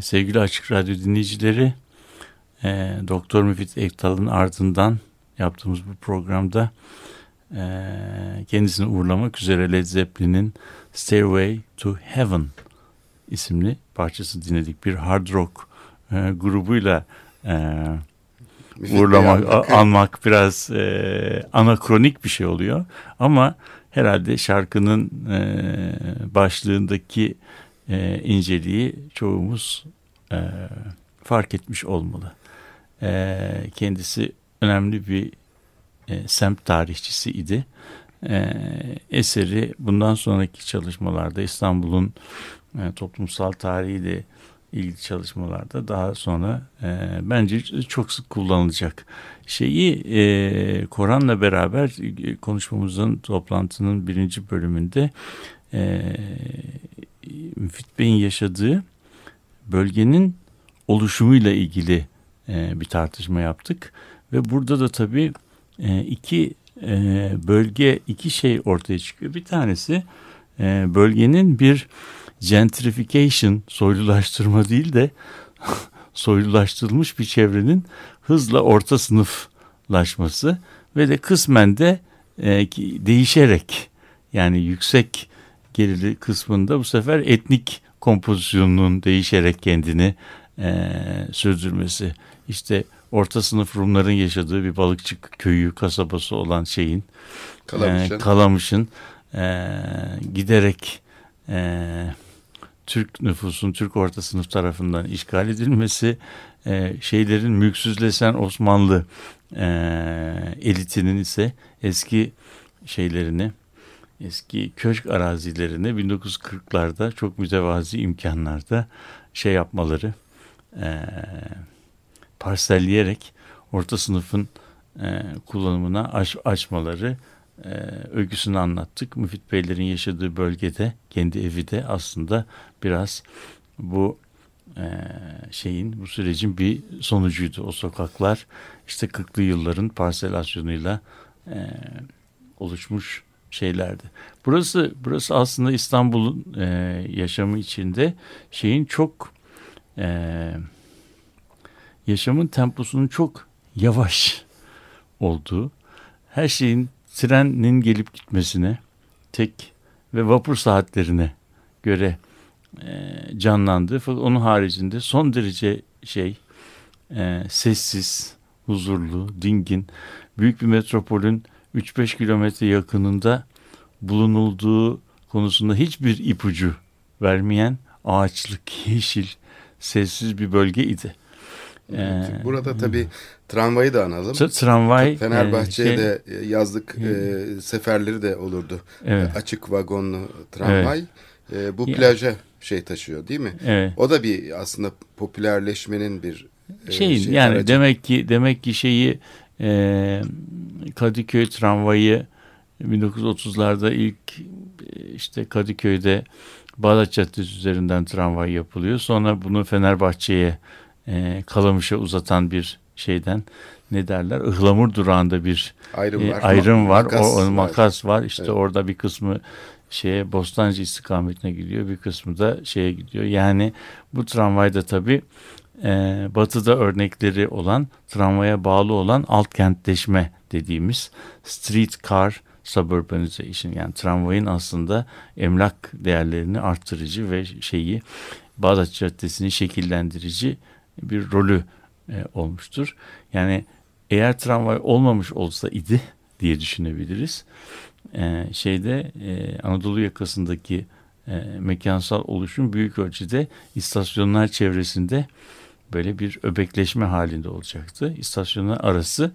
Sevgili Açık Radyo dinleyicileri, e, Doktor Müfit Ektal'ın ardından yaptığımız bu programda e, kendisini uğurlamak üzere Led Zeppelin'in Stairway to Heaven isimli parçası dinledik. Bir hard rock e, grubuyla e, uğurlamak, Bey almak. a- almak biraz e, anakronik bir şey oluyor. Ama herhalde şarkının e, başlığındaki e, inceliği çoğumuz e, fark etmiş olmalı. E, kendisi önemli bir e, semt tarihçisi idi. E, eseri bundan sonraki çalışmalarda İstanbul'un e, toplumsal tarihiyle ilgili çalışmalarda daha sonra e, bence çok sık kullanılacak. Şeyi e, Koran'la beraber e, konuşmamızın toplantının birinci bölümünde e, Müfit Bey'in yaşadığı bölgenin oluşumuyla ilgili e, bir tartışma yaptık. Ve burada da tabii e, iki e, bölge, iki şey ortaya çıkıyor. Bir tanesi bölgenin bir gentrification, soylulaştırma değil de soylulaştırılmış bir çevrenin hızla orta sınıflaşması ve de kısmen de değişerek yani yüksek gelirli kısmında bu sefer etnik kompozisyonunun değişerek kendini e, sürdürmesi. İşte orta sınıf Rumların yaşadığı bir balıkçı köyü, kasabası olan şeyin Kalamış'ın. e, Kalamış'ın e, giderek e, Türk nüfusun Türk orta sınıf tarafından işgal edilmesi, e, şeylerin mülksüzleşen Osmanlı e, elitinin ise eski şeylerini, eski köşk arazilerini 1940'larda çok mütevazi imkanlarda şey yapmaları, e, parselleyerek orta sınıfın e, kullanımına aç, açmaları e, öyküsünü anlattık. Müfit Beylerin yaşadığı bölgede, kendi evi de aslında biraz bu e, şeyin, bu sürecin bir sonucuydu. O sokaklar işte 40'lı yılların parselasyonuyla e, oluşmuş şeylerdi. Burası burası aslında İstanbul'un e, yaşamı içinde şeyin çok e, yaşamın temposunun çok yavaş olduğu, her şeyin trenin gelip gitmesine, tek ve vapur saatlerine göre e, canlandığı fakat onun haricinde son derece şey e, sessiz, huzurlu, dingin, büyük bir metropolün 3-5 kilometre yakınında bulunulduğu konusunda hiçbir ipucu vermeyen ağaçlık, yeşil, sessiz bir bölge idi. Ee, Burada tabii tramvayı da analım. Tra- tramvay Fenerbahçe'ye e, şey- de e, yazlık e, seferleri de olurdu. Evet. Açık vagonlu tramvay. E, bu Ya- plaja şey taşıyor değil mi? Evet. O da bir aslında popülerleşmenin bir e, şeyin şey, yani aracı. demek ki demek ki şeyi e, Kadıköy tramvayı 1930'larda ilk e, işte Kadıköy'de Bağdat Caddesi üzerinden tramvay yapılıyor. Sonra bunu Fenerbahçe'ye e, Kalamış'a uzatan bir şeyden ne derler ıhlamur durağında bir ayrım e, var. ayrım var. Makas o, o var. makas var. İşte Evet. orada bir kısmı şeye Bostancı istikametine gidiyor. Bir kısmı da şeye gidiyor. Yani bu tramvayda tabii e, batıda örnekleri olan tramvaya bağlı olan alt kentleşme dediğimiz streetcar suburbanization yani tramvayın aslında emlak değerlerini arttırıcı ve şeyi Bağdat Caddesi'ni şekillendirici bir rolü e, olmuştur. Yani eğer tramvay olmamış olsa idi diye düşünebiliriz. E, şeyde e, Anadolu yakasındaki e, mekansal oluşum büyük ölçüde istasyonlar çevresinde böyle bir öbekleşme halinde olacaktı. İstasyonlar arası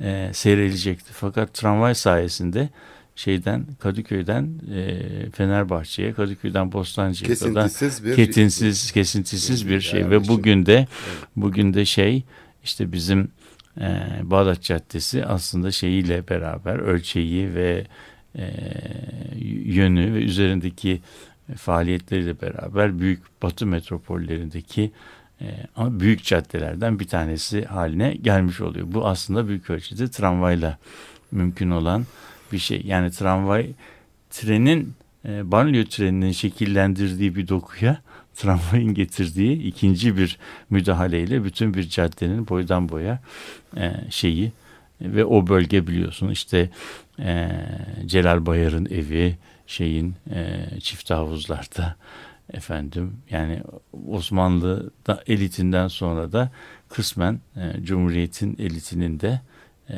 e, seyrelecekti. Fakat tramvay sayesinde şeyden Kadıköy'den e, Fenerbahçe'ye, Kadıköy'den Bostancı'ya Kesintisiz bir kesintisiz kesintisiz bir şey ve bugün de bugün de şey işte bizim e, Bağdat Caddesi aslında şeyiyle beraber ölçeği ve e, yönü ve üzerindeki faaliyetleriyle beraber büyük batı metropollerindeki e, ama büyük caddelerden bir tanesi haline gelmiş oluyor. Bu aslında büyük ölçüde tramvayla mümkün olan bir şey. Yani tramvay trenin e, banliyö treninin şekillendirdiği bir dokuya tramvayın getirdiği ikinci bir müdahaleyle bütün bir caddenin boydan boya e, şeyi ve o bölge biliyorsun işte e, Celal Bayar'ın evi şeyin e, çift havuzlarda efendim yani Osmanlı da elitinden sonra da kısmen e, Cumhuriyet'in elitinin de e,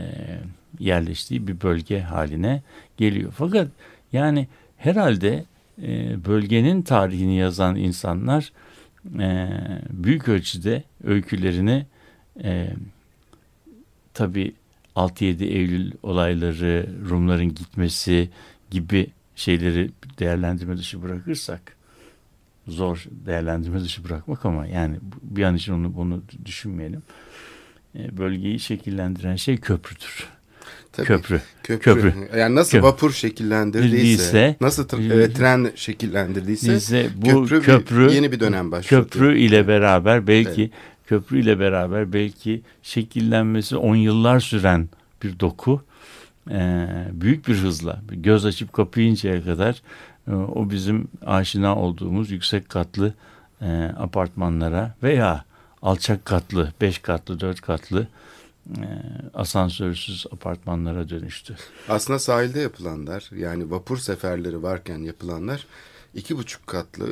yerleştiği bir bölge haline geliyor. Fakat yani herhalde e, bölgenin tarihini yazan insanlar e, büyük ölçüde öykülerini e, tabi 6-7 Eylül olayları, Rumların gitmesi gibi şeyleri değerlendirme dışı bırakırsak zor değerlendirme dışı bırakmak ama yani bir an için onu bunu düşünmeyelim. E, bölgeyi şekillendiren şey köprüdür. Tabii, köprü. köprü. Köprü. Yani nasıl Köprü. vapur şekillendirdiyse, Değilse- nasıl tr- e, tren şekillendirdiyse bu köprü, köprü, bir, yeni bir dönem başlatıyor. Köprü ile beraber belki köprü ile beraber belki şekillenmesi on yıllar süren bir doku e, büyük bir hızla göz açıp kapayıncaya kadar o bizim aşina olduğumuz yüksek katlı e, apartmanlara veya alçak katlı, beş katlı, dört katlı e, asansörsüz apartmanlara dönüştü. Aslında sahilde yapılanlar yani vapur seferleri varken yapılanlar iki buçuk katlı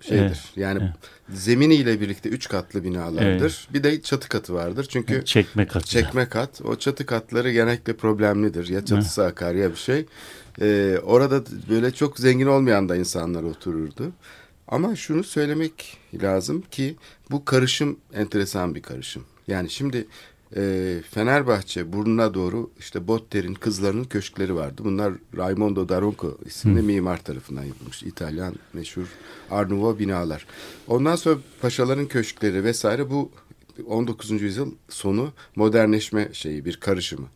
şeydir. Evet, Yani evet. zeminiyle birlikte üç katlı binalardır. Bir de çatı katı vardır. Çünkü Çekme katı. çekme kat o çatı katları genellikle problemlidir. Ya çatısı akar ya bir şey. Ee, orada böyle çok zengin olmayan da insanlar otururdu. Ama şunu söylemek lazım ki bu karışım enteresan bir karışım. Yani şimdi e, Fenerbahçe burnuna doğru işte Botter'in kızlarının köşkleri vardı. Bunlar Raimondo Daronco isimli mimar tarafından yapılmış. İtalyan meşhur Nouveau binalar. Ondan sonra paşaların köşkleri vesaire bu 19. yüzyıl sonu modernleşme şeyi bir karışımı.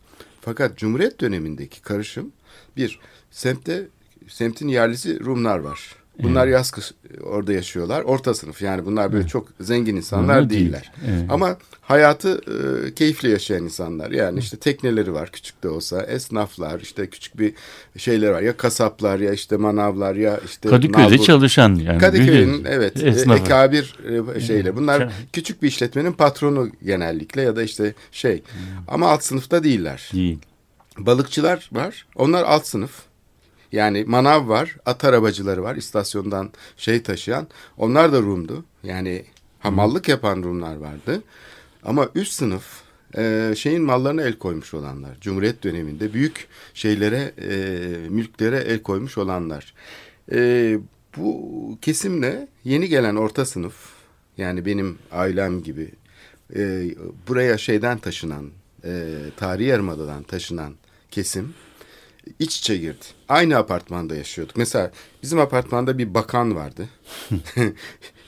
Fakat Cumhuriyet dönemindeki karışım bir semtte semtin yerlisi Rumlar var. Bunlar yaz kış orada yaşıyorlar. Orta sınıf yani bunlar böyle çok zengin insanlar değil. değiller. Evet. Ama hayatı e, keyifli yaşayan insanlar. Yani işte tekneleri var küçük de olsa. Esnaflar işte küçük bir şeyler var. Ya kasaplar ya işte manavlar ya işte Kadıköy'de nalbur. çalışan yani. Kadıköy'ün evet e, Esnafı. ekabir e, şeyle. Bunlar küçük bir işletmenin patronu genellikle ya da işte şey. Hmm. Ama alt sınıfta değiller. Değil. Balıkçılar var. Onlar alt sınıf. Yani manav var, at arabacıları var istasyondan şey taşıyan. Onlar da Rum'du. Yani hamallık yapan Rumlar vardı. Ama üst sınıf e, şeyin mallarına el koymuş olanlar. Cumhuriyet döneminde büyük şeylere, e, mülklere el koymuş olanlar. E, bu kesimle yeni gelen orta sınıf, yani benim ailem gibi e, buraya şeyden taşınan, e, tarihi yarımadadan taşınan kesim iç içe girdi. Aynı apartmanda yaşıyorduk. Mesela bizim apartmanda bir bakan vardı.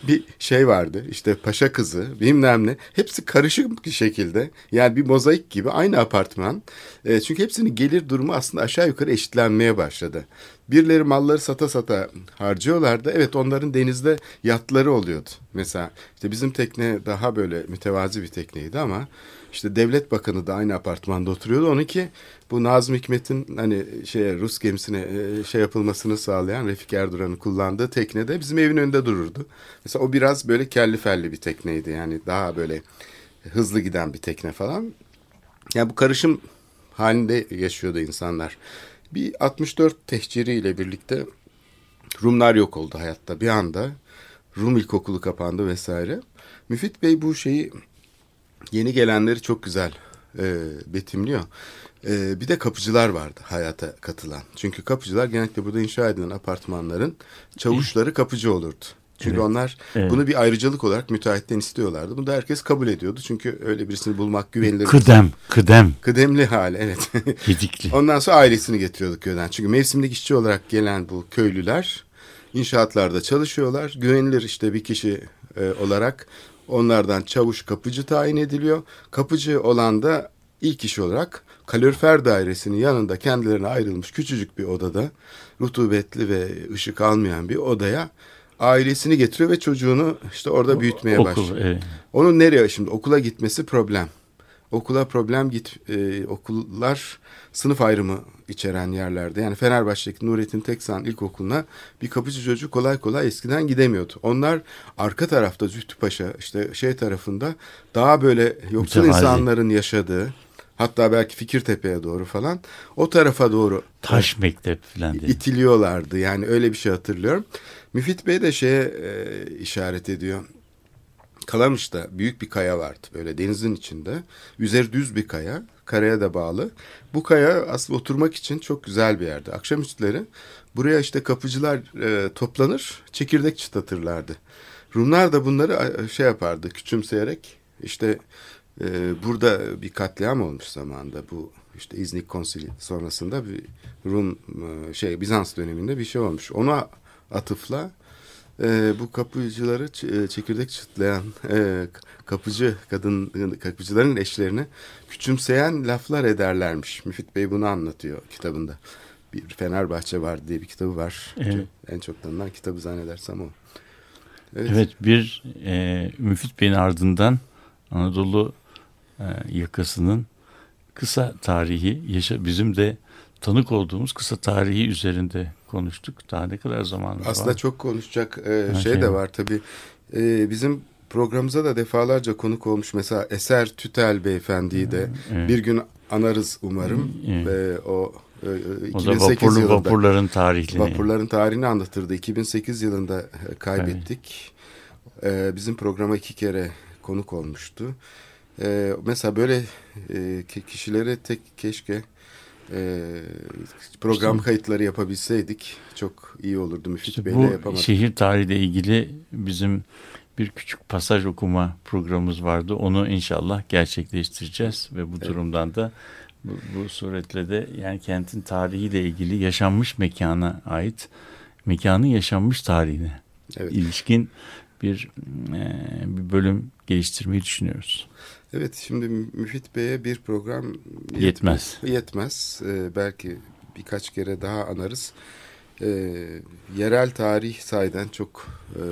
bir şey vardı. İşte paşa kızı, bilmem ne. Hepsi karışık bir şekilde. Yani bir mozaik gibi aynı apartman. E, çünkü hepsinin gelir durumu aslında aşağı yukarı eşitlenmeye başladı. Birileri malları sata sata harcıyorlardı. Evet onların denizde yatları oluyordu. Mesela işte bizim tekne daha böyle mütevazi bir tekneydi ama işte devlet bakanı da aynı apartmanda oturuyordu. Onunki bu Nazım Hikmet'in hani şeye Rus gemisine e, şey yapılmasını sağlayan Refik Erduran'ın kullandığı teknede bizim evin önünde dururdu. Mesela o biraz böyle kelli felli bir tekneydi. Yani daha böyle hızlı giden bir tekne falan. Yani bu karışım halinde yaşıyordu insanlar. Bir 64 tehciri ile birlikte Rumlar yok oldu hayatta bir anda. Rum ilkokulu kapandı vesaire. Müfit Bey bu şeyi yeni gelenleri çok güzel e, betimliyor. E, bir de kapıcılar vardı hayata katılan. Çünkü kapıcılar genellikle burada inşa edilen apartmanların çavuşları kapıcı olurdu. Çünkü Evet, onlar evet. bunu bir ayrıcalık olarak müteahhitten istiyorlardı. Bunu da herkes kabul ediyordu. Çünkü öyle birisini bulmak güvenilir. Kıdem, kıdem. Kıdemli hali evet. Gedikli. Ondan sonra ailesini getiriyorduk köyden. Çünkü mevsimlik işçi olarak gelen bu köylüler inşaatlarda çalışıyorlar. Güvenilir işte bir kişi e, olarak onlardan çavuş kapıcı tayin ediliyor. Kapıcı olan da ilk iş olarak kalorifer dairesinin yanında kendilerine ayrılmış küçücük bir odada rutubetli ve ışık almayan bir odaya ailesini getiriyor ve çocuğunu işte orada büyütmeye Okul, başlıyor. evet. Onun nereye şimdi okula gitmesi problem. okula problem git e, okullar sınıf ayrımı içeren yerlerde. Yani Fenerbahçe'deki Nurettin Teksan İlkokulu'na bir kapıcı çocuk kolay kolay eskiden gidemiyordu. Onlar arka tarafta Zühtü Paşa işte şey tarafında daha böyle yoksul Mütevazi. insanların yaşadığı hatta belki Fikirtepe'ye doğru falan o tarafa doğru Taş mektep falan diye. itiliyorlardı. Yani öyle bir şey hatırlıyorum. Müfit Bey de şeye e, işaret ediyor. Kalamış'ta büyük bir kaya vardı böyle denizin içinde. Üzeri düz bir kaya, karaya da bağlı. Bu kaya aslında oturmak için çok güzel bir yerdi. Akşamüstleri buraya işte kapıcılar e, toplanır, çekirdek çıtlatırlardı. Rumlar da bunları şey yapardı, küçümseyerek işte e, burada bir katliam olmuş zamanında bu işte İznik Konsili sonrasında bir Rum e, şey Bizans döneminde bir şey olmuş. Ona atıfla e, bu kapıcıları e, çekirdek çıtlayan e, kapıcı kadın kapıcıların eşlerini küçümseyen laflar ederlermiş. Müfit Bey bunu anlatıyor kitabında. Bir Fenerbahçe var diye bir kitabı var. Evet. En çok tanınan kitabı zannedersem o. Evet bir e, Müfit Bey'in ardından Anadolu yakasının kısa tarihi yaşa bizim de tanık olduğumuz kısa tarihi üzerinde konuştuk. Daha ne kadar zaman var? Aslında çok konuşacak e, şey şey de var. var tabii. E, bizim programımıza da defalarca konuk olmuş. Mesela Eser Tütel Beyefendi'yi de Evet. bir gün anarız umarım. Evet. Ve o e, e, o da 2008 vapurlu yılında vapurların tarihini. vapurların tarihini anlatırdı. 2008 yılında e, kaybettik. E, bizim programa iki kere konuk olmuştu. E, mesela böyle e, ki- kişilere tek keşke e, program İşte- kayıtları yapabilseydik çok iyi olurdu. Müfit İşte Bey'le yapamadık. şehir tarihiyle ilgili bizim bir küçük pasaj okuma programımız vardı. Onu inşallah gerçekleştireceğiz ve bu durumdan da bu, bu suretle de yani kentin tarihiyle ilgili yaşanmış mekana ait mekanın yaşanmış tarihine Evet. ilişkin bir e, bir bölüm geliştirmeyi düşünüyoruz. Evet şimdi Müfit Bey'e bir program Yetmez. Yetmez. Ee, belki birkaç kere daha anarız. Ee, yerel tarih sayeden çok e,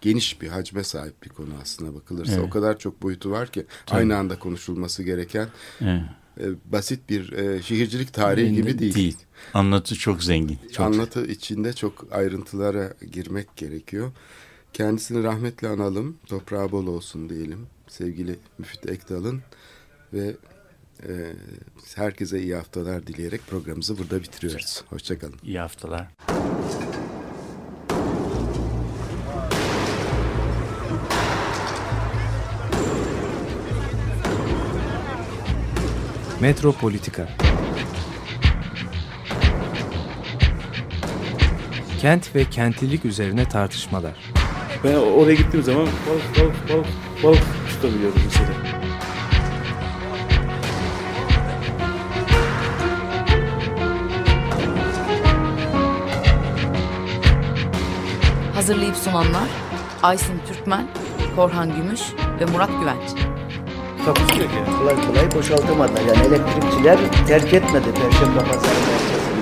geniş bir hacme sahip bir konu aslına bakılırsa. Evet. O kadar çok boyutu var ki Tabii. aynı anda konuşulması gereken Evet. e, basit bir e, şehircilik tarihi gibi değil. Anlatı çok zengin. Çok Anlatı içinde çok ayrıntılara girmek gerekiyor. Kendisini rahmetle analım, toprağı bol olsun diyelim. Sevgili Müfit Ekdal'ın ve e, herkese iyi haftalar dileyerek programımızı burada bitiriyoruz. Hoşçakalın. İyi haftalar. Metropolitika Kent ve kentlilik üzerine tartışmalar. Ben oraya gittiğim zaman balık balık balık balık tutabiliyorum mesela. Hazırlayıp sunanlar Aysin Türkmen, Korhan Gümüş ve Murat Güvenç. Takusu yok yani. Kolay kolay boşaltamadılar. Yani elektrikçiler terk etmedi Perşembe Pazarı merkezini.